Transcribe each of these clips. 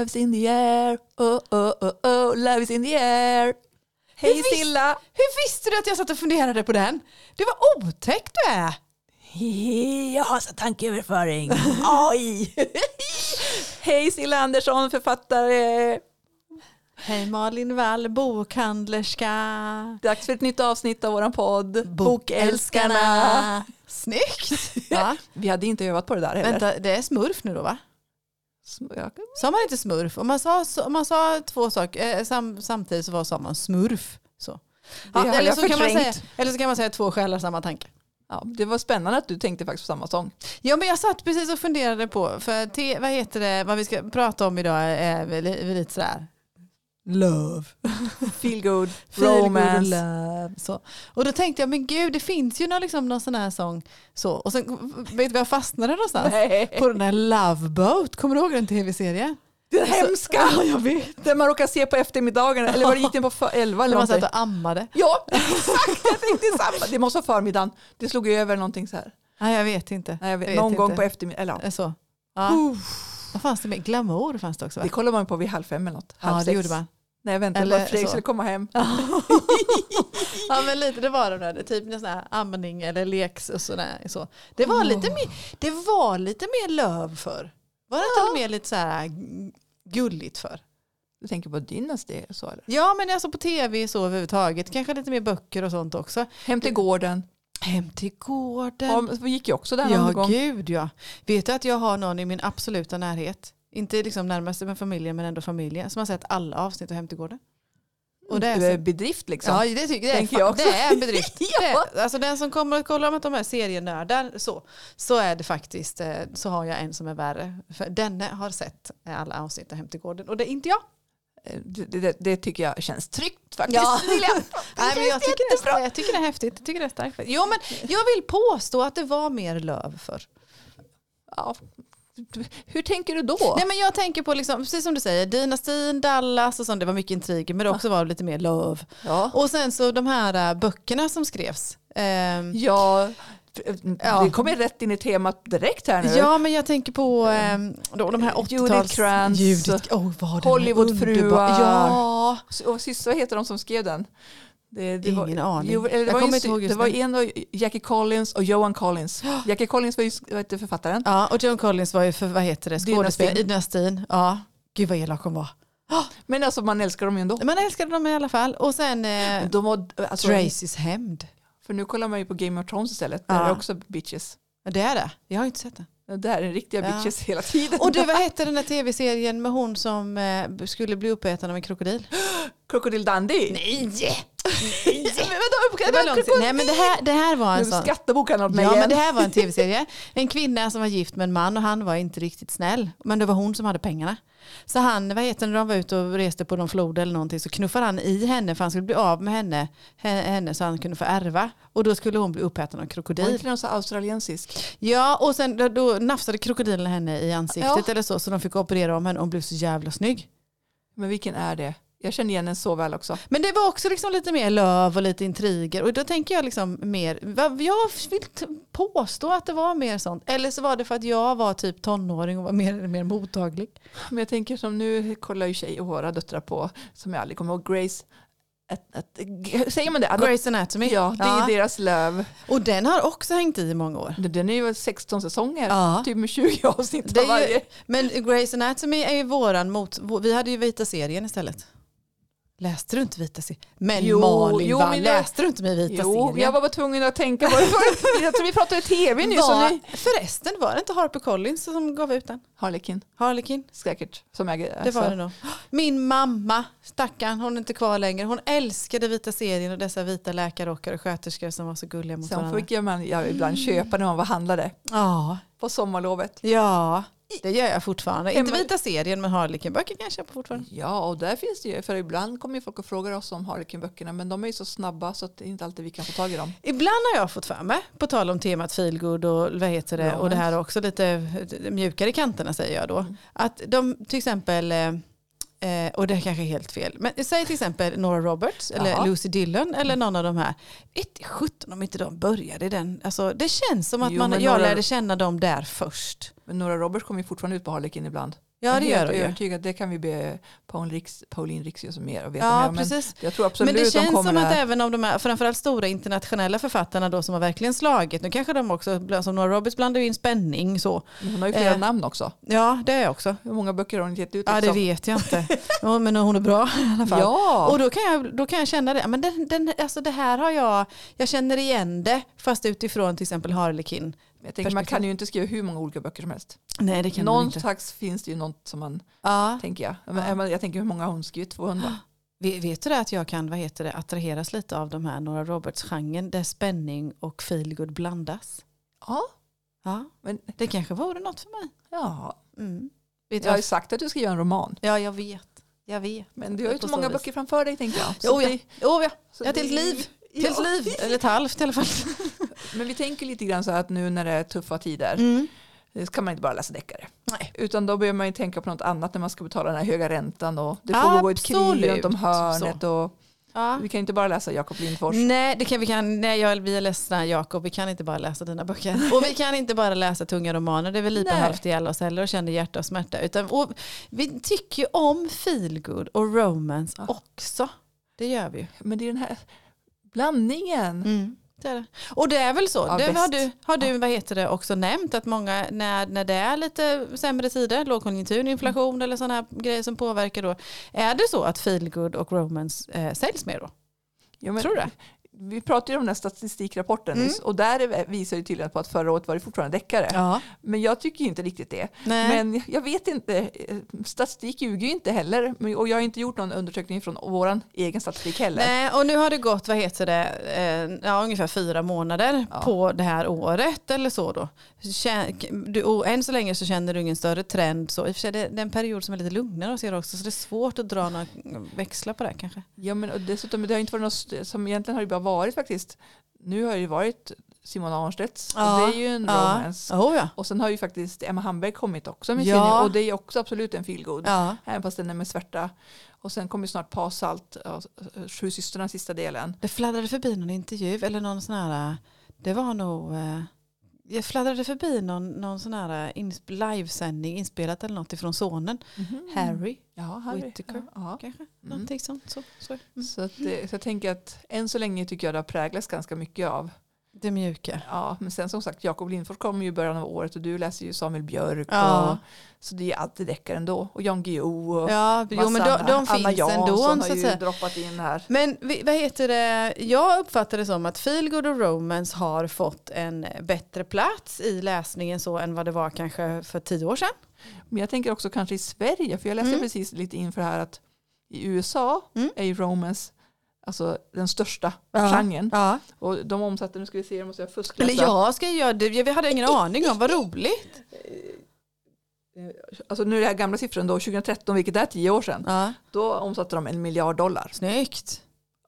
Love's in the air, oh oh oh oh, love is in the air. Hej Hur Silla! Hur visste du att jag satt och funderade på den? Det var otäckt du är. Jag har så tankeöverföring. Oj! Hej Silla Andersson, författare. Hej Malin Wall, bokhandlerska. Dags för ett nytt avsnitt av våran podd. Bokälskarna. Snyggt. Ja. Vi hade inte övat på det där heller. Vänta, det är smurf nu då va? Ja, Sa man inte smurf? Om man sa, om man sa två saker eh, sam, samtidigt så var, sa man smurf. Så. har eller, så kan man säga, eller så kan man säga två själar samma tanke. Ja, det var spännande att du tänkte faktiskt på samma sång. Ja men jag satt precis och funderade på, för te, vad heter det, vad vi ska prata om idag är väl lite sådär love. Feel good, Feel good romance. love. Så. Och då tänkte jag, men gud det finns ju någon, liksom, någon sån här sång. Så. Och sen, vet du var jag fastnade någonstans? Nej. På den här Love Boat, kommer du ihåg den tv-serien? Den hemska! Ja, jag vet. Den man råkar se på eftermiddagen, eller var det gick den på för- elva eller man satt och ammade. Ja, exakt! Jag tänkte samma. Det måste vara förmiddagen. Det slog över någonting så här. Nej jag vet inte. Nej, jag vet, Jag vet någon gång inte. på eftermiddagen. Eller, ja. Så. Ja. Vad fanns det med? Glamour fanns det också va? Det kollar man på vid halv fem eller något. Halv Ja det sex. gjorde man. Nej, jag väntade på att Fredrik skulle komma hem. Ja men lite det var de där, typ sån här amning eller leks och sådär. Så. Det, var Åh. lite mer, det var lite mer löv för. Var det Ja. inte mer lite så här gulligt för? Du tänker på Dynasty så eller? Ja men alltså på tv så överhuvudtaget, kanske lite mer böcker och sånt också. Hem till gården. Hem till gården. Ja, gick ju också där Ja någon gång. gud ja. Vet du att jag har någon i min absoluta närhet, inte liksom närmaste med familjen men ändå familjen, som har sett alla avsnitt av Hem till gården. Och det är är så- bedrift liksom. Ja, det tycker Det är, jag också. det är en bedrift. Ja. det, alltså den som kommer och kollar om de här serienördar så, så är det faktiskt, eh, så har jag en som är värre. För denne har sett alla avsnitt av Hem till gården och det är inte jag. Det, det, det tycker jag känns tryggt faktiskt. Ja. Vill jag. Nej, men jag, tycker det är, jag tycker det är häftigt. Jag tycker det är starkt. Jo, men jag vill påstå att det var mer löv för. Ja. Hur tänker du då? Nej, men jag tänker på, liksom, precis som du säger, Dynastin, Dallas och sånt, det var mycket intriger men det också var lite mer löv. Ja. Och sen så de här äh, böckerna som skrevs. Ehm, Ja, Ja. det kommer rätt in i temat direkt här nu. Ja, men jag tänker på ehm, då, de här 80-tals... Judith Krantz, Judith, oh, Hollywoodfruar. Ja, Och sist, vad heter de som skrev den? Det, det Ingen aning. Jo, det Jag var, just det var en av Jackie Collins och Johan Collins. Jackie Collins var ju vad författaren. ja, och Joan Collins var ju för, vad heter det, skådespelare i. Dynastin. Ja, gud vad elak hon var. Men alltså man älskar dem ju ändå. Man älskade dem i alla fall. Och sen eh, De var, alltså, Tracys hämnd. För nu kollar man ju på Game of Thrones istället. Ja. Där är det också bitches. Ja, Det är det. Jag har inte sett det. Det där är riktiga Ja. bitches hela tiden. Och du, vad hette den där tv-serien med hon som eh, skulle bli uppäten av en krokodil? Crocodile Dundee. Nej! Men Det var långt sedan. Nej men det här, det här var en sån... Ja igen. men det här var en tv-serie. En kvinna som var gift med en man och han var inte riktigt snäll. Men det var hon som hade pengarna. Så han, vad heter när de var ute och reste på någon flod eller någonting så knuffade han i henne för han skulle bli av med henne, he- henne så han kunde få ärva. Och då skulle hon bli uppäten av Var krokodil. inte någon så australiensisk? Ja och sen då, då nafsade krokodilen henne i ansiktet Ja. eller så så de fick operera om henne och hon blev så jävla snygg. Men vilken är det? Jag känner igen den så väl också. Men det var också liksom lite mer löv och lite intriger. Och då tänker jag liksom mer, jag vill påstå att det var mer sånt. Eller så var det för att jag var typ tonåring och var mer, mer mottaglig. Men jag tänker som nu kollar ju tjej och våra döttrar på, som jag aldrig kommer ihåg, Grace. Att, g- säger man det? Grey's Anatomy. ja, det är deras löv. Och den har också hängt i i många år. Den är ju 16 säsonger, Ja. typ med 20 avsnitt av varje. ju, men Grey's Anatomy är ju våran mot, vi hade ju vita serien istället. Läste du inte vita serien? Men Jo, Malin, jo, va? men jag- läste du inte med vita Jo, serien? jag var bara tvungen att tänka på det. jag tror vi pratade tv nu. Så var, ni... Förresten, var det inte Harper Collins som gav ut den? Harlequin, Harlequin? säkert. Som Det alltså, var det nog. Min mamma, stackarn, hon är inte kvar längre. Hon älskade vita serien och dessa vita läkarrockar och sköterskor som var så gulliga mot Sen varandra. fick jag man, jag ibland köpa när man var handlare Ja, på sommarlovet. ja, det gör jag fortfarande. Hemma- Inte vita serien men Harlequin-böcker kan jag köpa fortfarande. Ja, och där finns det ju, för ibland kommer ju folk och frågar oss om Harlequin-böckerna, men de är ju så snabba så att det är inte alltid vi kan få tag i dem. Ibland har jag fått för mig, på tal om temat feelgood och vad heter det, och det här också lite mjukare kanterna säger jag då, Mm. att de till exempel, eh, eh, och det är kanske är helt fel, men säg till exempel Nora Roberts eller Ja. Lucy Dillon eller någon av de här, ett 17 om inte de började den, alltså det känns som att Jo, man, jag Nora- lärde känna dem där först. Men Nora Roberts kommer ju fortfarande ut på Harlequin ibland. Ja, jag det gör hon ju. övertygad. Det kan vi be Pauline, Riks, Pauline Rixius mer och veta Ja, mer om. Men precis. jag tror absolut Men det de känns kommer som att att- även om de här, framförallt stora internationella författarna då som har verkligen slagit, nu kanske de också, som Nora Roberts blandar ju in spänning så. Hon har ju flera eh, namn också. Ja, det är jag också. Hur många böcker har hon gett ut? Ja, det vet jag inte. Men hon är bra i alla fall. Ja, Och då kan, jag, då kan jag känna det, men den, den, alltså det här har jag, jag känner igen det, fast utifrån till exempel Harlekin. Jag tänker, man kan ju inte skriva hur många olika böcker som helst. Nej, det kan man inte. Någonstans finns det ju något som man, Ja. tänker jag. Ja. Jag tänker hur många har hon skrivit? 200? Vet du det att jag kan vad heter det, attraheras lite av de här Nora Roberts-genren där spänning och feelgood blandas? Ja, Ja, men det kanske vore något för mig. ja. Mm. Jag har ju sagt att du ska göra en roman. Ja, jag vet. Jag vet. Men du har ju så många vis. böcker framför dig tänkte jag. Jo, ja. det- Jo, ja. så Jag har ett helt liv. Ja. Helt liv, eller ett halvt i alla fall. Men vi tänker lite grann så att nu när det är tuffa tider Mm. så kan man inte bara läsa deckare. Nej. Utan då behöver man ju tänka på något annat när man ska betala den här höga räntan och det pågår ett krig runt om hörnet och Ja. vi kan inte bara läsa Jakob Lindfors. Nej, det kan vi kan. Nej, jag, vi är ledsna Jakob, vi kan inte bara läsa dina böcker. Och vi kan inte bara läsa tunga romaner, det är väl lite halvt ihjäl oss heller och känner hjärta och smärta. Utan, och vi tycker ju om feelgood och romance Ja. också. Det gör vi ju. Men det är den här blandningen. Mm. Det är det. Och det är väl så, Ja, det har du, har du vad heter det, också nämnt att många när, när det är lite sämre tider, lågkonjunktur, inflation eller sådana här grejer som påverkar då, är det så att feelgood och romance eh, säljs mer då? Ja, men Tror du det? Vi pratade ju om den här statistikrapporten Mm. och där är- visar ju tydligen på att förra året var det fortfarande deckare. Ja. Men jag tycker inte riktigt det. Nej. Men jag vet inte, eh, statistik ljuger ju inte heller och jag har inte gjort någon undersökning från vår egen statistik heller. Nej, och nu har det gått, vad heter det, eh, ja, ungefär fyra månader Ja. på det här året eller så då. Och än så länge så känner du ingen större trend. Så. I och för sig det, det är en period som är lite lugnare hos er också så det är svårt att dra några växlar på det kanske. Ja, men och dessutom, det har inte varit något, som egentligen har det bara varit faktiskt, nu har det ju varit Simon Arnstedts Ja, och det är ju en ja. romance. Oh, ja. Och sen har ju faktiskt Emma Hamberg kommit också med Ja. sin och det är också absolut en feelgood. Ja. Även fast den är med svärta. Och sen kommer snart Pasalt, Sju systrarna sista delen. Det fladdrade förbi någon intervju eller någon sån här, det var nog, eh, jag fladdrade förbi någon, någon sån här insp- livesändning inspelat eller något ifrån sonen, Harry Ja, Harry. Whittaker. Ja. kanske. Mm. Någonting sånt. Så, så. Mm. Så, att det, så jag tänker att än så länge tycker jag det har präglats ganska mycket av. Det mjuka. Ja, men sen som sagt Jakob Lindfors kommer ju i början av året och du läser ju Samuel Björk. Ja. Och, så det är alltid deckare ändå. Och Jan Guillou och Ja, jo, men de, de. Anna finns Jansson ändå. har Så ju droppat in här. Men vad heter det? Jag uppfattar det som att Feelgood och Romance har fått en bättre plats i läsningen så än vad det var kanske för tio år sedan. Men jag tänker också kanske i Sverige, för jag läste Mm. precis lite inför här att i USA Mm. är ju romance alltså den största Ja. genren. Ja. Och de omsätter, nu ska vi se, måste jag fuskläsa. Eller jag ska göra det. Vi hade ingen aning om, vad roligt. Alltså nu är det här gamla siffran då, 2013, vilket är tio år sedan. Ja. Då omsatte de en miljard dollar. Snyggt.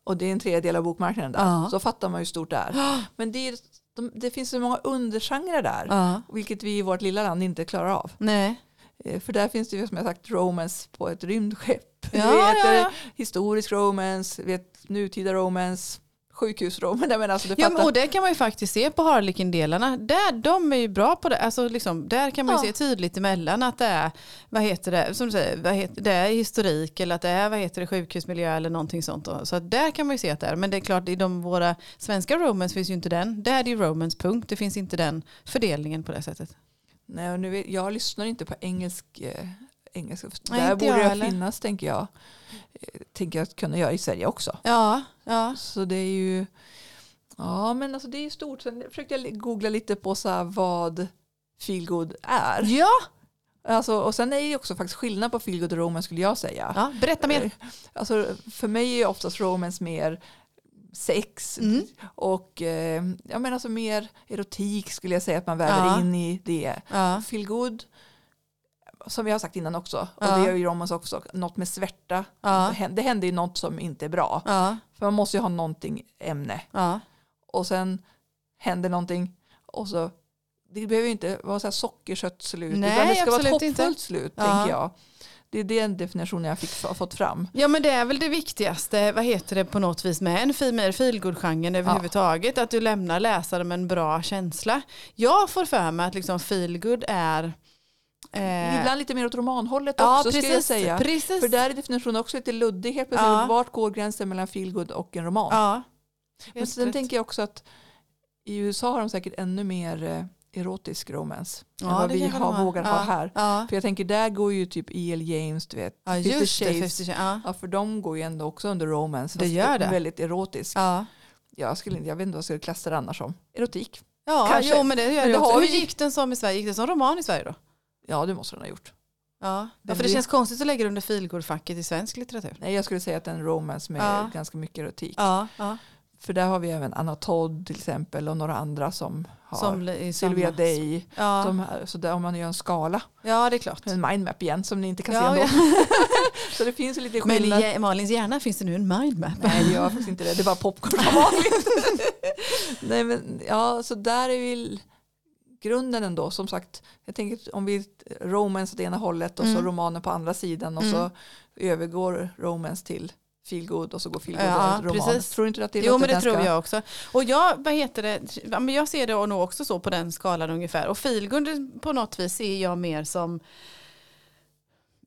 Och det är en tredjedel av bokmarknaden där. Ja. Så fattar man hur stort det är. Men det, är, de, det finns så många undergenrer där. Vilket vi i vårt lilla land inte klarar av. Nej. Eh, För där finns det ju som jag sagt romance på ett rymdskepp. Ja, vi ja, historisk romance, vet nutida romance, sjukhusromance. Men alltså, du Ja, men, och det kan man ju faktiskt se på Harlequin-delarna. Där, de är ju bra på det. Alltså, liksom, där kan man ju Ja. se tydligt emellan att det är, vad heter det, som du säger, vad heter, det är historik eller att det är vad heter det, sjukhusmiljö eller någonting sånt. Då. Så där kan man ju se att det är. Men det är klart, i de, våra svenska romance finns ju inte den. Där är det ju romance, punkt. Det finns inte den fördelningen på det sättet. Nej, och nu jag lyssnar inte på engelsk. Eh, engelska. Nej, Där borde jag heller. finnas, tänker jag. Eh, tänker jag att kunna göra i Sverige också. Ja, ja. Så det är ju, ja men alltså det är ju stort. Sen försökte jag googla lite på så här vad feelgood är. Ja, Alltså, och sen är det ju också faktiskt skillnad på feelgood och romance skulle jag säga. ja berätta mer. Eh, Alltså, för mig är oftast romance mer sex Mm. och eh, ja, men alltså mer erotik skulle jag säga att man väver Ja. in i det. Ja, Feelgood som vi har sagt innan också och Ja. det gör ju romance också, något med svärta. ja, Det händer- ju något som inte är bra. För man måste ju ha någonting ämne. och sen händer någonting och så det behöver ju inte vara så här sockersött slut Nej, utan det ska vara ett absolut inte. hoppfullt slut tänker jag. Det är den definitionen jag fick, har fått fram. Ja men det är väl det viktigaste, vad heter det på något vis med en fi- mer feelgood-genren överhuvudtaget, att du lämnar läsaren med en bra känsla. Jag får för mig att liksom feelgood är Eh, Ibland lite mer åt romanhållet ja, också skulle jag precis, säga. precis. För där är definitionen också lite luddig. Helt plötsligt, Ja. Vart går gränsen mellan feelgood och en roman? ja. Men sen rätt. tänker jag också att i USA har de säkert ännu mer eh, erotisk romance än Ja, vad det vi har, vågar Ja. ha här. Ja, För jag tänker där går ju typ E.L. James, du vet. ja Fifty det. Shades. 50 Shades. Ja. För de går ju ändå också under romance. Det gör det. Väldigt erotisk. Ja. Jag, skulle, inte- jag vet inte vad jag skulle klassa det annars som. Erotik. Ja, Kanske. jo, men det gör Men det det också. Hur gick den som i Sverige? Gick den som roman i Sverige då? Ja, det måste den ha gjort. Ja, ja för det känns konstigt att lägga det under feelgood-facket i svensk litteratur. Nej, jag skulle säga att det är en romance med ganska mycket erotik. Ja, ja. För där har vi även Anna Todd till exempel och några andra som har Som i Sylvia Day. Ja. De så där om man gör en skala, ja, det är klart. en mindmap igen som ni inte kan Ja, se ändå. ja. så det finns ju lite Men skillnad. i Malins hjärna finns det nu en mindmap. Nej, det gör faktiskt inte det. Det är bara popcorn som vanligt. Nej, men ja, så där är väl grunden ändå. Som sagt, jag tänker om vi romance åt ena hållet och så Mm. romanen på andra sidan och Mm. så övergår romance till feelgood och så går feelgood Ja, roman. precis. Tror inte att det Jo men det tror jag också. Och jag, vad heter det, jag ser det nog också så på den skalan ungefär. Och feelgood på något vis ser jag mer som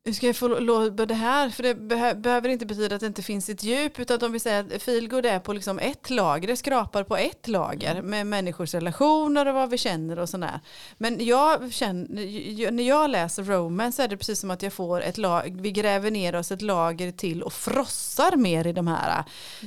hur ska jag få lov det här? För det behö, behöver inte betyda att det inte finns ett djup utan om vi säger att feelgood är på liksom ett lager, det skrapar på ett lager med människors relationer och vad vi känner och sådär. Men jag känner, när jag läser romance så är det precis som att jag får ett lag, vi gräver ner oss ett lager till och frossar mer i de här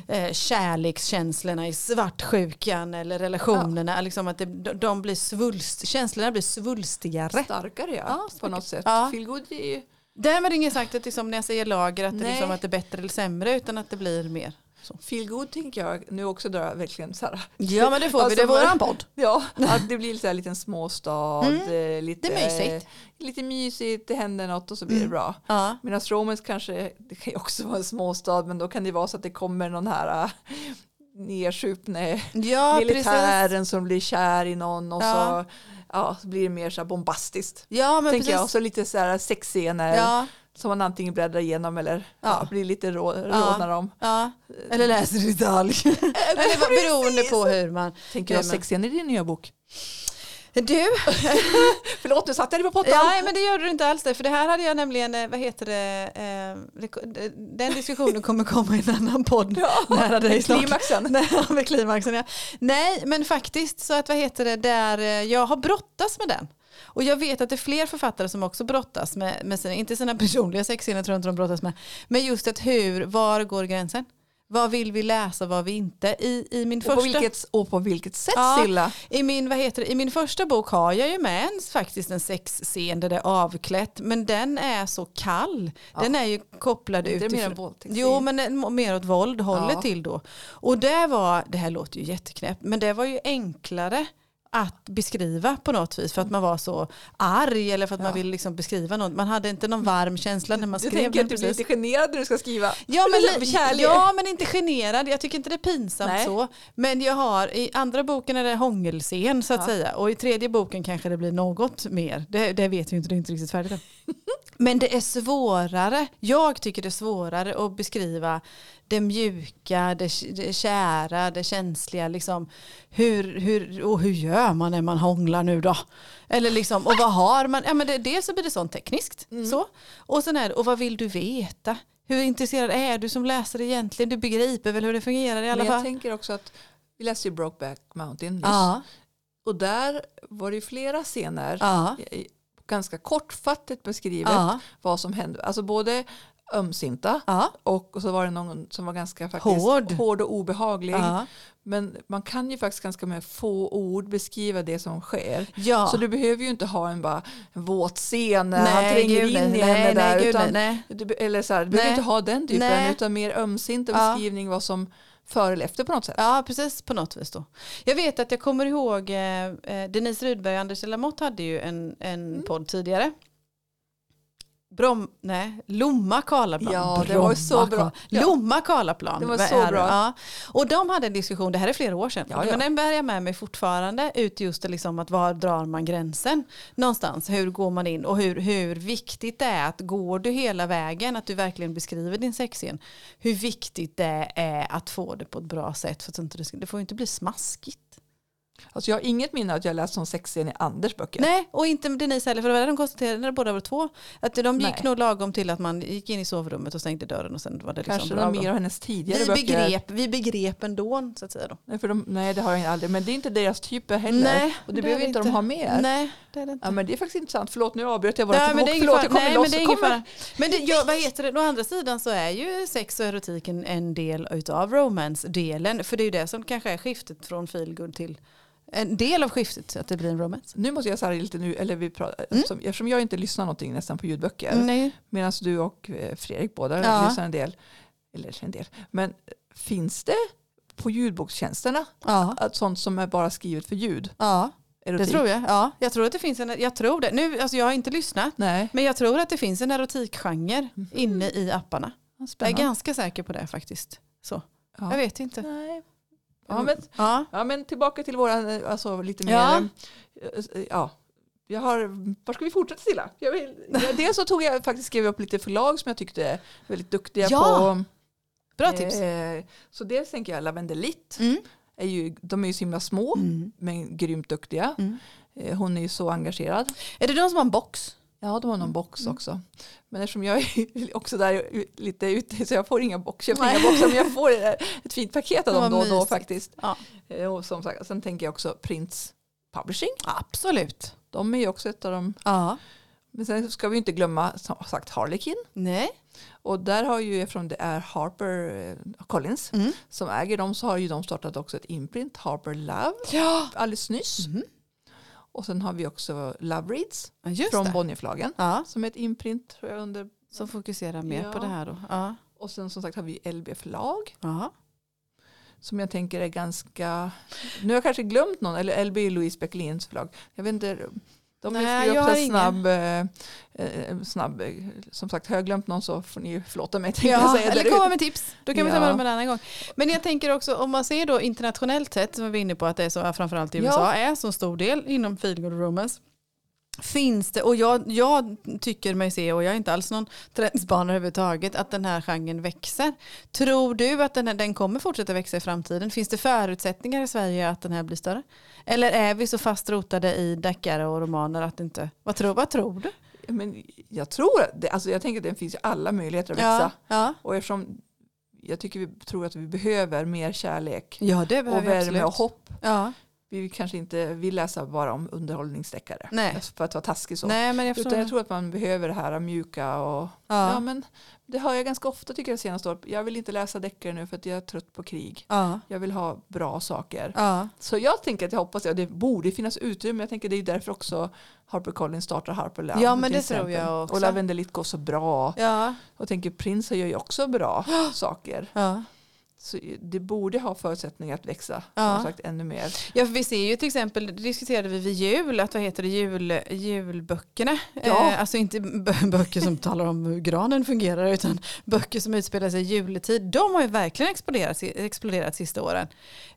eh, kärlekskänslorna i svartsjukan eller relationerna. Liksom att det, de blir svulst, känslorna blir svulstigare. starkare ja, Ja, på något sätt. Ja. Feelgood är ju Därmed inget sagt att liksom, när jag säger lager att det, liksom, att det är bättre eller sämre utan att det blir mer. Så. feelgood tänker jag nu också dra verkligen så här. Ja men det får vi, Alltså, det är våran vad- podd. Ja, att det blir så här en liten småstad, Mm. eh, lite, Det är mysigt. lite mysigt, det händer något och så blir det Mm. bra. Ja. Medan romance kanske, det kan ju också vara en småstad, men då kan det vara så att det kommer någon här äh, nedsupne Ja, precis. militären som blir kär i någon och Ja. så, ja, så blir det mer så bombastiskt. Ja, men tänker jag. Precis. så lite så här sexscener Ja, som man antingen bläddrar igenom eller ja. Blir lite rå, rådnar om. ja. Eller läser i detalj. Eller beroende på hur man... Tänker Nej, men- sexscener i din nya bok? Du, Förlåt, nu satte jag dig på pottan. ja, men det gör du inte alls det. För det här hade jag nämligen, eh, vad heter det, eh, den diskussionen kommer komma i en annan podd. Ja, Nära dig snart. klimaxen. Nej, med klimaxen ja. Nej, men faktiskt så att vad heter det, där eh, jag har brottats med den. Och jag vet att det är fler författare som också brottas med, med sina, inte sina personliga sexscener tror jag inte de brottas med, men just att hur, var går gränsen? Vad vill vi läsa, vad vi inte? I, i min Och första... på, vilket, och på vilket sätt Ja. Silla? I min, vad heter det, I min första bok har jag ju med en, faktiskt en sexscen där det är avklätt. Men den är så kall. Ja. Den är ju kopplad Det är mer utifrån. en våldtäkt. Jo men en- mer åt våld hållet Ja. till då. Och det var, det här låter ju jätteknäppt, men det var ju enklare att beskriva på något vis för att man var så arg eller för att man Ja. ville liksom beskriva något. Man hade inte någon varm känsla när man Du skrev tänker den att du blir lite generad när du ska skriva. Ja men, ja men inte generad, jag tycker inte det är pinsamt Nej. så. Men jag har, i andra boken är det hångelscen så att Ja. säga. Och i tredje boken kanske det blir något mer. Det, det vet vi inte, det är inte riktigt färdigt än. Men det är svårare, jag tycker det är svårare att beskriva det mjuka, det, det kära, det känsliga. Liksom. Hur, hur, och hur gör man när man hånglar nu då? Eller liksom, och vad har man? Ja, men det, dels så blir det sånt tekniskt. Mm. Så. Och sen är det, och vad vill du veta? Hur intresserad är du som läsare egentligen? Du begriper väl hur det fungerar i alla Men jag fall? tänker också att vi läste ju Brokeback Mountain nyss. Ja, Och där var det ju flera scener, ja, ganska kortfattat beskrivet ja, vad som hände. Alltså både ömsinta ja, och, och så var det någon som var ganska faktiskt Hård. hård och obehaglig. ja. Men man kan ju faktiskt ganska med få ord beskriva det som sker. ja. Så du behöver ju inte ha en, bara, en våt scen när Nej, han tränger gud, in i henne nej, där. gud, utan, nej. du, eller så här, du behöver inte ha den typen utan mer ömsint beskrivning vad som före eller efter på något sätt. Ja, precis på något vis då. Jag vet att jag kommer ihåg eh, eh, Denise Rudberg och Anders Lamotte hade ju en, en Mm. podd tidigare. Brom, nej, Lomma Karlaplan. Ja, det var så bra. Lomma Karlaplan. Det var så bra. Ja. Och de hade en diskussion, det här är flera år sedan, Ja, ja. men den bär jag med mig fortfarande ut just det liksom att var drar man gränsen någonstans, hur går man in och hur, hur viktigt det är att går du hela vägen, att du verkligen beskriver din sexscen, hur viktigt det är att få det på ett bra sätt för att inte det, det får inte bli smaskigt. Alltså jag har inget minne att jag läst om sexscen i Anders böcker. Nej, och inte Denise heller, för det var det de konstaterade när båda var två. Att de gick Nej. nog lagom till att man gick in i sovrummet och stängde dörren och sen var det liksom Kanske bra. mer av hennes tidigare vi, böcker. begrep, vi begrep ändå, så att säga. Då. Nej, för de, nej, det har jag aldrig. Men det är inte deras typer heller. Nej, och det, det behöver inte de ha med. Nej, det är det inte. Ja, men det är faktiskt intressant. Förlåt, nu avbröt jag våra Nej, men det är Förlåt, jag kommer Nej, loss. men det är Kommer- fara. Men det, ja, vad heter det? Å andra sidan så är ju sex och erotiken en del utav romance-delen. För det är ju det som kanske är skiftet från feelgood till en del av skiftet, att det blir en romance. Nu måste jag säga lite nu, eller vi pratar, Mm. eftersom, eftersom jag inte lyssnar någonting nästan på ljudböcker. Medan du och eh, Fredrik båda Ja. lyssnar en del. Eller en del. Men eh, finns det på ljudbokstjänsterna Ja, att sånt som är bara skrivet för ljud? ja, det Erotik? tror jag. Ja, jag tror att det finns en, jag tror det. Nu, alltså jag har inte lyssnat, Nej, men jag tror att det finns en erotikgenre Mhm. inne i apparna. Jag är spännande. ganska säker på det faktiskt. Så. Ja. Jag vet inte. Nej. Ja, men, Ja. ja, men tillbaka till våra, eh, alltså lite mer, Ja. eh, ja. Jag har, var ska vi fortsätta Silla? Jag vill, dels så tog jag faktiskt skrev upp lite förlag som jag tyckte är väldigt duktiga Ja, på. Bra tips. Eh, så dels tänker jag Lavendelitt. Mm. Är ju, de är ju så himla små Mm. men grymt duktiga. Mm. Eh, hon är ju så engagerad. Är det de som har en box? Ja, de har någon box också. Men eftersom jag är också där lite ute så jag får inga boxar. Jag får inga Nej. boxar men jag får eh, ett fint paket av dem då och då faktiskt. Ja. Eh, Och som sagt, sen tänker jag också Prince Publishing. Absolut. De är ju också ett av dem. Ja. Men sen ska vi inte glömma som sagt Harlequin. Nej. Och där har ju, eftersom det är Harper eh, Collins Mm. som äger dem så har ju de startat också ett imprint, Harper Love, Ja. alldeles nyss. Mhm. Och sen har vi också Love Reads Just från det. Bonnierförlagen Ja. som är ett imprint tror jag under. Som fokuserar mer Ja. på det här då. Ja. Och sen som sagt har vi LB förlag Ja. som jag tänker är ganska, nu har jag kanske glömt någon, eller LB Louise Bäckelins förlag. Jag vet inte, de Nej, jag upp har så ingen. snabb, eh, eh, snabb, eh, som sagt har jag glömt någon så får ni förlåta mig. Ja, säga eller komma med tips. Då kan vi ta Ja. med dem en annan gång. Men jag tänker också om man ser då internationellt sett, som vi var inne på att det är så framförallt i Ja. USA, är så stor del inom feelgood romance. Finns det, och jag, jag tycker mig se, och jag är inte alls någon trendspanare överhuvudtaget, att den här genren växer. Tror du att den, här, den kommer fortsätta växa i framtiden? Finns det förutsättningar i Sverige att den här blir större? Eller är vi så fast rotade i deckare och romaner att inte... Vad tror, vad tror du? Men jag tror, att det, alltså jag tänker att det finns alla möjligheter att växa. Ja, ja. Och eftersom jag tycker vi tror att vi behöver mer kärlek ja och värme och hopp. Ja. Vi kanske inte vill läsa bara om underhållningsdeckare. Nej. Alltså För att vara taskig så. Nej, men jag. Utan jag tror att man behöver det här mjuka och ja. ja. men det hör jag ganska ofta tycker jag senaste året. Jag vill inte läsa deckare nu för att jag är trött på krig. ja. Jag vill ha bra saker. Ja. Så jag tänker att jag hoppas att det borde finnas utrymme. Jag tänker det är därför också Harper Collins startar Harper Love. Ja, men det tror exempel. jag också. Och Lavendelitt går så bra. Ja. Och tänker Prince gör ju också bra saker. Så det borde ha förutsättningar att växa. Ja. Sagt ännu mer. ja, för vi ser ju till exempel, det diskuterade vi vid jul, att vad heter det, jul, julböckerna. Ja. Eh, alltså inte böcker som talar om hur granen fungerar, utan böcker som utspelar sig i juletid. De har ju verkligen exploderat, exploderat sista åren.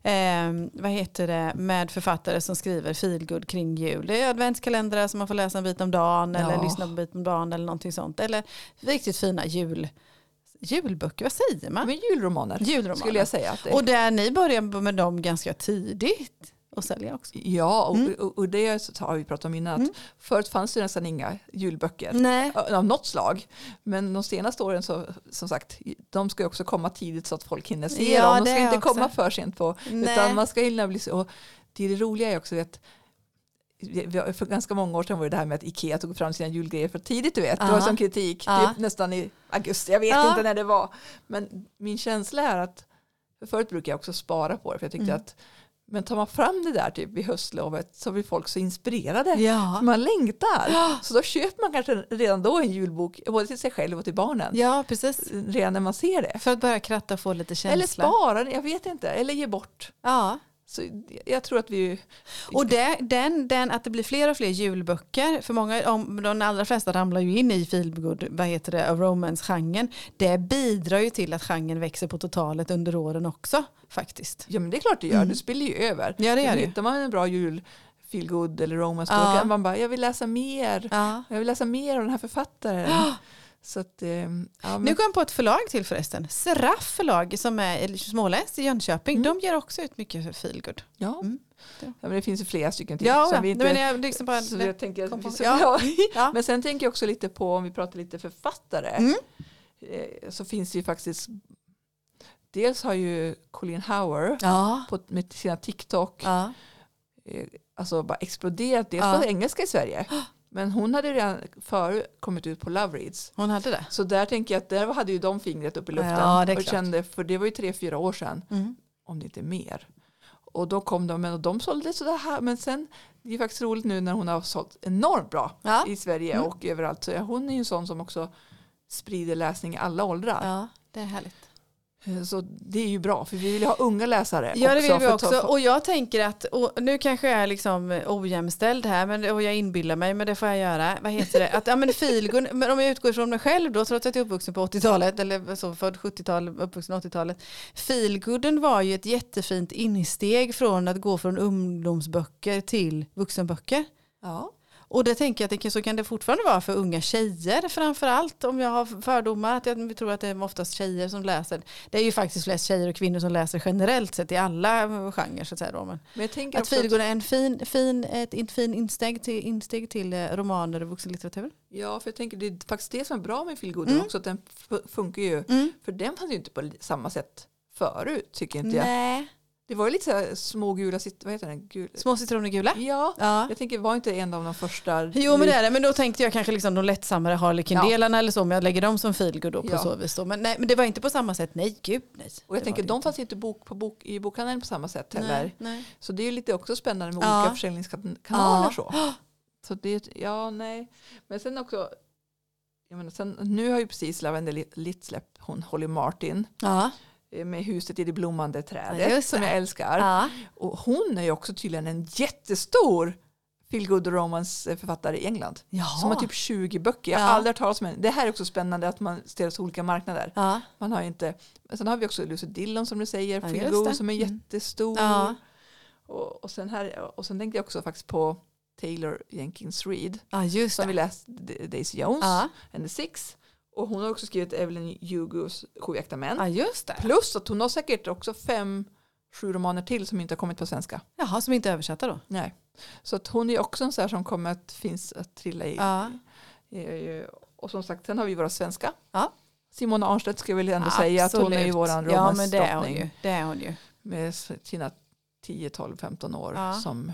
Eh, vad heter det, med författare som skriver feelgood kring jul. Det är adventskalendrar som man får läsa en bit om dagen, eller Ja. lyssna på en bit om dagen, eller någonting sånt. Eller riktigt fina jul, julböcker, vad säger man? Men julromaner, Julromaner. skulle jag säga. Att det, Och där ni började med dem ganska tidigt och sälja också. ja, och, Mm. och, och det har vi pratat om innan. Att Mm. Förut fanns det nästan inga julböcker. Nej. Av något slag. Men de senaste åren så som sagt, de ska ju också komma tidigt så att folk hinner se Ja, dem. De ska inte också. komma för sent på. Nej. Utan man ska hinna bli så. Och det, är det roliga är också att för ganska många år sedan var det det här med att Ikea tog fram sina julgrejer för tidigt du vet. Det var Ja. som kritik, Ja. typ nästan i augusti, jag vet Ja. inte när det var. Men min känsla är att, för förut brukar jag också spara på det för jag tyckte Mm. att men tar man fram det där typ vid höstlovet så blir folk så inspirerade. Ja. Man längtar. Så då köper man kanske redan då en julbok både till sig själv och till barnen. ja, precis. Redan när man ser det. För att börja kratta och få lite känsla. Eller spara, jag vet inte. Eller ge bort. Ja. Så jag tror att vi... Och det, den, den, att det blir fler och fler julböcker, för många, om, de allra flesta ramlar ju in i feelgood, vad heter det, romance-genren. Det bidrar ju till att genren växer på totalet under åren också faktiskt. Ja men det är klart det gör. Mm. Det spiller ju över. Ja, det gör det. Hittar man en bra jul feelgood eller romance Ja. man bara, jag vill läsa mer. Ja. Jag vill läsa mer av den här författaren. Så att, eh, ja, Nu kom jag på ett förlag till förresten. Seraf förlag som är småländskt i Jönköping. Mm. De ger också ut mycket feelgood. ja. Mm. ja, men det finns ju flera stycken till. Ja, som ja. vi inte, men jag liksom bara, så jag tänker, kom på- så, ja. ja. ja. Men sen tänker jag också lite på, om vi pratar lite författare, Mm. eh, så finns det ju faktiskt, dels har ju Colleen Howard Ja. på, med sina TikTok eh, alltså bara exploderat, dels Ja. på engelska i Sverige, men hon hade redan förut kommit ut på Love Reads. Hon hade det. Så där tänker jag att där hade ju de fingret upp i luften. Ja, det är och klart. kände, för det var ju tre, fyra år sedan, Mm. om det inte är mer. Och då kom de, och de sålde sådär här, men sen, det är faktiskt roligt nu när hon har sålt enormt bra Ja. i Sverige Mm. och överallt. Så hon är ju en sån som också sprider läsning i alla åldrar. ja, det är härligt. Eh, Så det är ju bra, för vi vill ju ha unga läsare Ja det vill vi också. Och jag tänker att, nu kanske jag är liksom ojämställd här men, och jag inbillar mig men det får jag göra. Vad heter det? Att, ja, men feelgood, men om jag utgår ifrån mig själv då trots att jag är uppvuxen på 80-talet eller så född 70-tal, uppvuxen 80-talet. Feelgooden var ju ett jättefint insteg från att gå från ungdomsböcker till vuxenböcker. Ja. Och det tänker jag att så kan det fortfarande vara för unga tjejer framför allt om jag har fördomar att jag tror att det är oftast tjejer som läser. Det är ju faktiskt flest tjejer och kvinnor som läser generellt sett i alla genrer så att säga. Då. Men Men jag att feelgood är en fin, fin, ett in- fin insteg till, insteg till eh, romaner och vuxenlitteratur. ja, för jag tänker det är faktiskt det som är bra med feelgooden Mm. också, att den funkar ju, för den fanns ju inte på samma sätt förut tycker inte jag. Det var ju lite så här små gula, vad heter den? Gul... Små citroner gula. Ja, Ja. jag tänker var inte en av de första Jo men det är det, men då tänkte jag kanske liksom de lättsammare Harlequin-delarna eller så, men jag lägger dem som feelgood då på Ja. så vis. Då. Men, nej, men det var inte på samma sätt, nej gud nej. Och jag tänker de inte. fanns inte bok på bok, i bokhandeln på samma sätt heller. Nej. Så det är ju lite också spännande med Ja. olika försäljningskanaler. Ja. Så. så det, ja, nej. Men sen också, jag menar, sen, nu har ju precis Lavendel Litt släppt hon Holly Martin Ja. Eh, med huset i det blommande Ja, trädet som det. jag älskar. Ja. Och hon är ju också tydligen en jättestor feel good romance författare i England. Jaha. Som har typ 20 böcker. Jag har Ja. aldrig hört talas om henne. Det här är också spännande att man så olika marknader. Ja. Man har inte, men sen har vi också Lucy Dillon som du säger, Ja, Feel Good som är Mm. jättestor. Ja. Och, och, sen här, och sen tänkte jag också faktiskt på Taylor Jenkins Reid ja, som vi det. läst D- Daisy Jones Ja. and the Six. Och hon har också skrivit Evelyn Hugos Sju äkta män. ja, just det. Plus att hon har säkert också fem, sju romaner till som inte har kommit på svenska. Jaha, som inte är översatta då? Nej. Så att hon är också en sån här som kommer att finns att trilla i. Ja. Och som sagt, sen har vi våra svenska. Ja. Simona Arnstedt ska jag väl ändå säga att hon är ju Absolut. våran Ja, men det är hon romansdrottning. ju. Det är hon ju. med sina 10, 12, 15 år Ja. som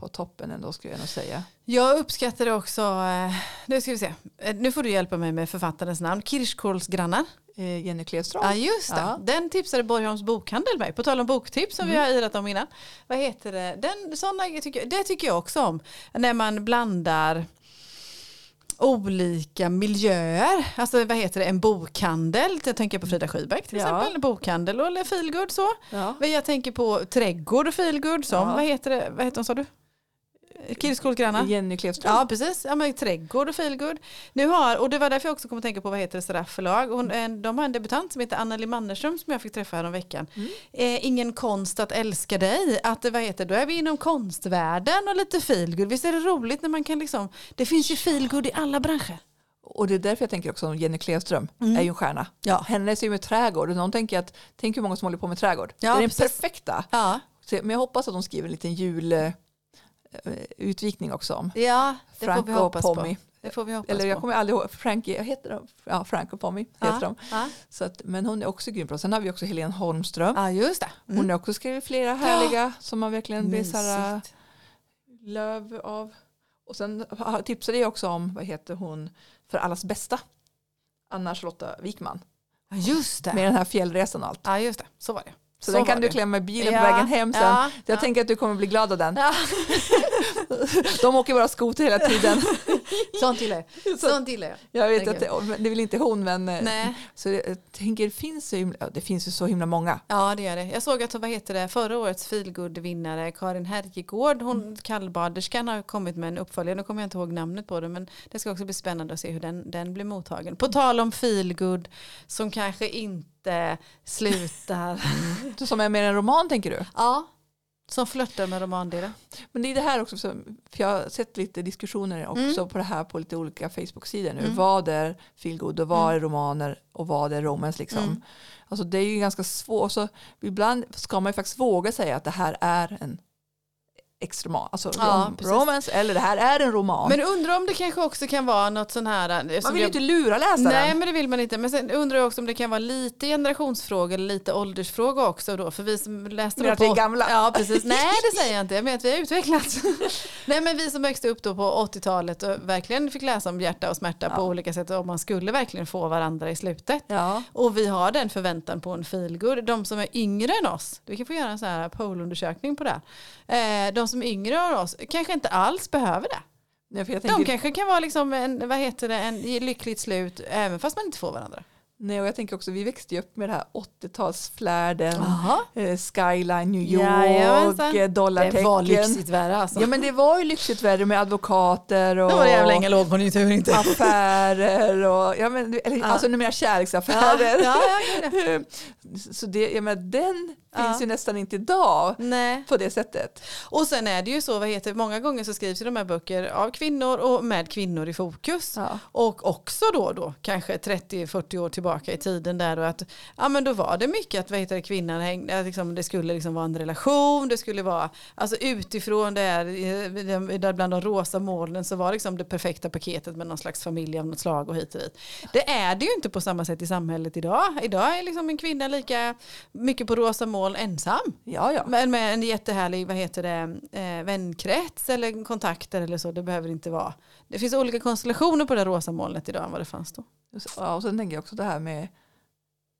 på toppen ändå skulle jag nog säga. Jag uppskattar också, eh, nu ska vi se, Eh, nu får du hjälpa mig med författarens namn, Kirschkåls grannar. Eh, Jenny Klevström. Ja just det, Ja. den tipsade Borgholms bokhandel mig, på tal om boktips som vi Mm. har irat om innan. Vad heter det? Den, såna, tycker, det tycker jag också om, när man blandar olika miljöer. Alltså vad heter det, en bokhandel, jag tänker på Frida Schybeck till Ja. exempel, bokhandel eller feelgood så. Ja. Jag tänker på trädgård och feelgood som, Ja. vad heter det, vad heter hon sa du? Kirskålsgrannar? Jenny Klevström. Ja precis, ja, men trädgård och feelgood. Nu har, och det var därför jag också kom att tänka på vad heter det Seraf förlag. Hon, en, de har en debutant som heter Anneli Mannerström som jag fick träffa här om veckan. Mm. Eh, ingen konst att älska dig. Att, vad heter, då är vi inom konstvärlden och lite feelgood. Visst är det roligt när man kan liksom, det finns ju feelgood i alla branscher. Och det är därför jag tänker också om Jenny Klevström Mm. är ju en stjärna. Ja. Hennes är ju med trädgård och någon tänker att tänk hur många som håller på med trädgård. Ja, det är den precis. perfekta. Ja, men jag hoppas att de skriver en liten julutvikning också om ja det får Frank vi och hoppas Pommy. på. Det får vi hoppas Eller jag kommer aldrig ihåg, Frankie, jag heter de? Ja, Frank och Pommy heter de. Ja, Så att, men hon är också grym bra. Sen har vi också Helene Holmström. ja, just det. Mm. Hon har också skrivit flera härliga som man verkligen blir så här löv av. Och sen tipsade jag också om, vad heter hon, För allas bästa. Anna-Charlotta Wikman. Ja, just det. Med den här fjällresan och allt. Ja, just det. Så var det. Så, Så den kan du klämma i bilen Ja, på vägen hem sen. ja, Jag ja. tänker att du kommer bli glad av den. De åker bara skoter hela tiden. Sånt gillar jag. Så- Sånt gillar jag. Jag vet att det, det väl inte hon men eh, Nej. så jag tänker det finns, så himla, det finns ju så himla många. Ja det gör det. Jag såg att vad heter det, förra årets feelgood-vinnare Karin Herrgård, hon kallbaderskan har kommit med en uppföljare, nu kommer jag inte ihåg namnet på det men det ska också bli spännande att se hur den, den blir mottagen. På tal om feelgood som kanske inte slutar. Som är mer en roman tänker du? ja, Som flörtar med romandelen. Men det är det här också, som- för jag har sett lite diskussioner också Mm. på det här på lite olika Facebook-sidor nu. Mm. Vad är feelgood och vad Mm. är romaner och vad är romance liksom. Mm. Alltså det är ju ganska svårt, så ibland ska man ju faktiskt våga säga att det här är en extroman, alltså Ja, rom- romance eller det här är en roman. Men undrar om det kanske också kan vara något sån här... man som vill ju inte lura läsaren. Nej men det vill man inte. Men sen undrar jag också om det kan vara lite generationsfråga eller lite åldersfråga också då. För vi som läste Men då att på... gamla. Ja precis. Nej det säger jag inte. Jag menar att vi har utvecklats. Nej men vi som växte upp då på 80-talet och verkligen fick läsa om hjärta och smärta Ja. på olika sätt. Och man skulle verkligen få varandra i slutet. Ja. Och vi har den förväntan på en feelgood. De som är yngre än oss, vi kan få göra en sån här pollundersökning på det. Eh, de som är yngre än oss kanske inte alls behöver det. För jag De tänker, kanske kan vara liksom en, vad heter det, en lyckligt slut även fast man inte får varandra. Nej, och jag tänker också, vi växte ju upp med det här 80-talsflärden, Jaha. eh, Skyline New York, Jajamensan. eh, Det dollartecken. var lyxigt värre alltså. Ja men det var ju lyxigt värre med advokater och Då var det jävla ingen lågkonjunktur inte. affärer och ja, men, eller, Ja. alltså numera kärleksaffärer. Ja, ja, ja. Så det, ja, men den Ja. finns ju nästan inte idag Nej. på det sättet. Och sen är det ju så, vad heter, många gånger så skrivs ju de här böcker av kvinnor och med kvinnor i fokus. Ja. Och också då, då kanske 30-40 år tillbaka i tiden där då att ja men då var det mycket att vad heter det, kvinnan hängde, liksom, det skulle liksom vara en relation, det skulle vara alltså utifrån eh, där bland de rosa molnen så var liksom det perfekta paketet med någon slags familj av något slag och hit och dit. Det är det ju inte på samma sätt i samhället idag. Idag är liksom en kvinna lika mycket på rosa moln ensam. Ja, ja. Men med en jättehärlig vad heter det, eh, vänkrets eller kontakter eller så. Det behöver inte vara. Det finns olika konstellationer på det rosa molnet idag än vad det fanns då. Ja. Och sen tänker jag också det här med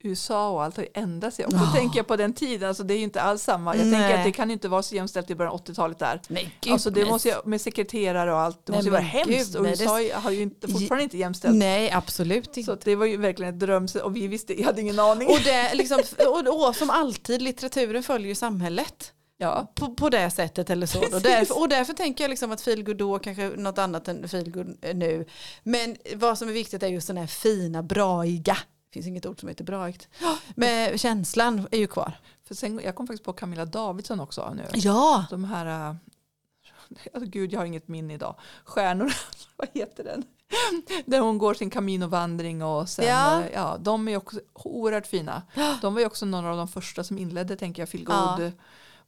USA och allt har ju ändrat sig. Och då Ja. tänker jag på den tiden, alltså det är ju inte alls samma. Jag Nej. tänker att det kan ju inte vara så jämställt i början av 80-talet där. Gud. Alltså det måste ju, med sekreterare och allt, det Nej, måste ju vara hemskt. gud, och USA har ju inte, fortfarande inte jämställt. Nej, absolut Så inte. att det var ju verkligen ett dröm och vi visste, jag hade ingen aning. Och, det, liksom, och, och som alltid, litteraturen följer ju samhället. Ja, På, på det sättet eller så. Och därför, och därför tänker jag liksom att feelgood då kanske något annat än feelgood nu. Men vad som är viktigt är just den här fina, braiga. Det finns inget ord som heter braigt. Men känslan är ju kvar. för sen, jag kom faktiskt på Camilla Davidsson också nu. Ja, De här, äh, alltså gud jag har inget minne idag, stjärnor, vad heter den? Där hon går sin kaminovandring och sen, Ja. ja. ja, de är också oerhört fina. De var ju också några av de första som inledde, tänker jag, Feel Ja.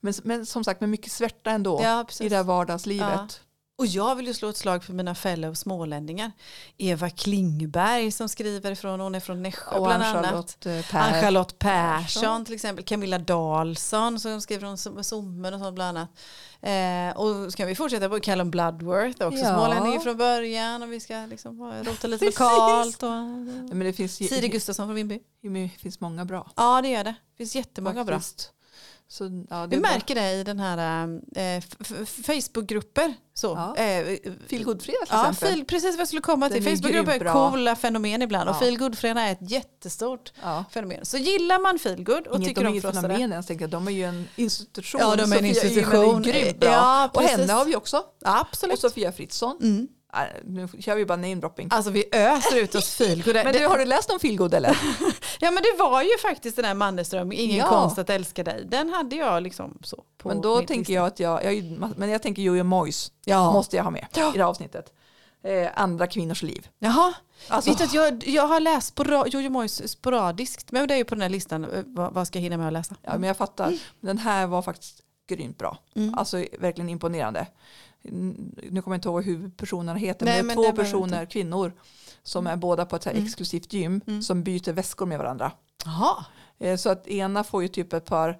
Men, men som sagt med mycket svärta ändå ja i det här vardagslivet. Och jag vill ju slå ett slag för mina fellow smålänningar. Eva Klingberg som skriver från, hon är från Nässjö Och bland annat. Ann-Charlotte Per. Ann-Charlotte Persson till exempel. Camilla Dahlsson som skriver Som- Sommen och sånt bland annat. Eh, och så kan vi fortsätta på Callum Bloodworth också Ja. smålänning från början och vi ska liksom rota lite lokalt. Och, Ja, Men det finns, Siri Gustafsson från Vimby. det finns många bra. Ja det gör det. Det finns jättemånga bra. Så, ja, Vi märker det i den här eh, Facebookgrupper. Så. Ja. Eh, Feel Good-fredag till Ja, exempel. feel, precis vad jag skulle komma till. Facebookgrupper är bra. coola fenomen ibland och Ja. feel good fredag är ett jättestort Ja. fenomen. Så gillar man feel good och Inget, tycker om frostade. fenomen tänker jag. de är ju en institution. Ja, de är en Sofia institution. Yman är grymt bra. Ja, och henne har vi också. Ja, Och absolut. Sofia Fritzson. Mm. Nej, Nu kör vi bara namedropping. Alltså vi öser ut oss feel good. Men du, har du läst om Feelgood eller? Ja men det var ju faktiskt den här Mannerström, Ingen Ja. konst att älska dig. Den hade jag liksom så på Men då tänker lista. jag att jag, jag, men jag tänker Jojo Moyes Ja. måste jag ha med Ja. i det här avsnittet. Eh, andra kvinnors liv. Jaha, Alltså, vet att jag, jag har läst spora, Jojo Moyes sporadiskt, men det är ju på den här listan, eh, vad, vad ska jag hinna med att läsa? ja, men jag fattar. Den här var faktiskt grymt bra. Mm. Alltså verkligen imponerande. Nu kommer jag inte ihåg vad huvudpersonerna heter. Nej, men det är det två behöver personer, kvinnor, som är båda på ett Mm. exklusivt gym Mm. som byter väskor med varandra. Jaha. Eh, Så att ena får ju typ ett par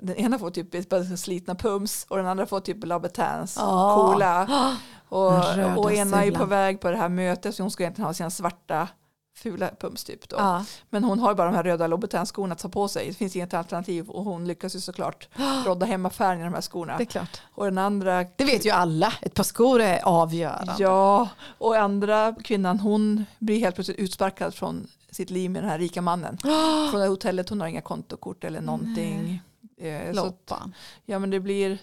den ena får typ ett par slitna pums och den andra får typ Louboutins Ah. coola. Och, Den röda och ena är på väg på det här mötet så hon ska egentligen ha sina svarta fula pumps typ då. Ja. Men hon har bara de här röda Louboutin-skorna att ta på sig. Det finns inget alternativ och hon lyckas ju såklart rodda hem affären i de här skorna. Det är klart. Och den andra Det vet ju alla. Ett par skor är avgörande. Ja, och andra kvinnan hon blir helt plötsligt utsparkad från sitt liv med den här rika mannen. Från det hotellet, hon har inga kontokort eller någonting. Eh, att- Loppan. ja men det blir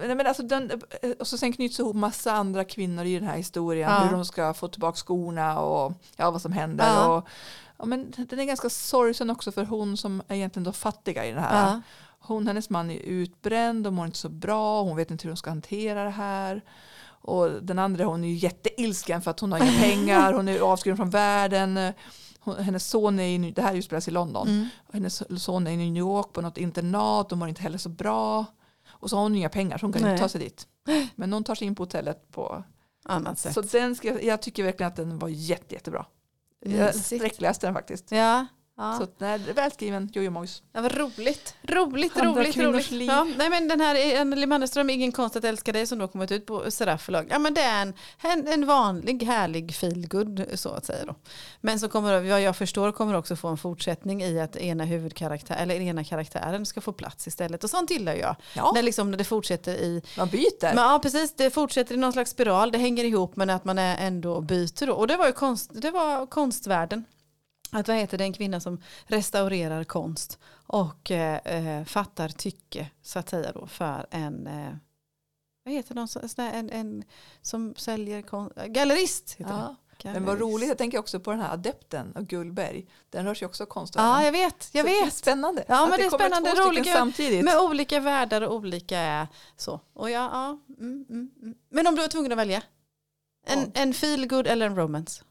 men alltså den, eh, och så sen knyts ihop massa andra kvinnor i den här historien. Ja. Hur de ska få tillbaka skorna och ja, vad som händer. Ja. Och, ja, men den är ganska sorgsen också för hon som är egentligen då fattiga i den här. Ja. hon, hennes man är utbränd och mår inte så bra. Hon vet inte hur hon ska hantera det här. Och den andra hon är ju jätteilsken för att hon har inga pengar. Hon är avskuren från världen. Hon, hennes son är i, det här utspelas i London. Mm. Hennes son är i New York på något internat och mår inte heller så bra. Och så har hon inga pengar så hon kan Nej. inte ta sig dit. Men någon tar sig in på hotellet på Annat sätt. så den ska, jag- tycker verkligen att den var jätte, jättebra. Jag sträckläste den faktiskt. Ja. Ja. Så nej, välskriven Jojo Mojs. Ja, vad roligt. Roligt, Andra roligt, roligt. liv. Ja, nej, men den här Anneli Mannerström, Ingen konst att älska dig, som då kommit ut på Seraf förlag. Ja, men det är en, en, en vanlig, härlig feelgood så att säga. Då. Men så kommer, vad jag förstår kommer också få en fortsättning i att ena huvudkaraktär, eller ena karaktären ska få plats istället. Och sånt gillar jag. Ja, När, liksom, när det fortsätter i man byter. men, ja, precis. Det fortsätter i någon slags spiral. Det hänger ihop men att man är ändå byter. Då. Och det var ju konst, det var konstvärlden. Att vad heter det, en kvinna som restaurerar konst och eh, eh, fattar tycke så att säga då för en eh, vad heter sån där, en, en som säljer konst, gallerist. Heter ja. det. Men vad Gallerist. roligt, jag tänker också på den här adepten av Gullberg. Den rör sig också Ja, konstvärlden. jag vet. Jag Så det är vet. spännande. Ja, men det är kommer spännande, två roliga- samtidigt. Med olika världar och olika så. Och ja, ja, mm, mm, mm. Men om du var tvungen att välja? En, Ja. en feel good eller en romance?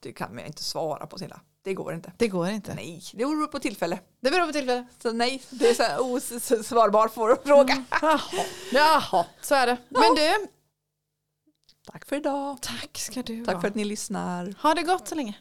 Det kan man inte svara på Silla. Det går inte. Det går inte. Nej, det beror på tillfälle. Det beror på tillfälle. Så nej, det är så här osvarbar fråga. Jaha. Jaha, så är det. Men du, Tack för idag. tack ska du Tack ha. för att ni lyssnar. Ha det gott så länge.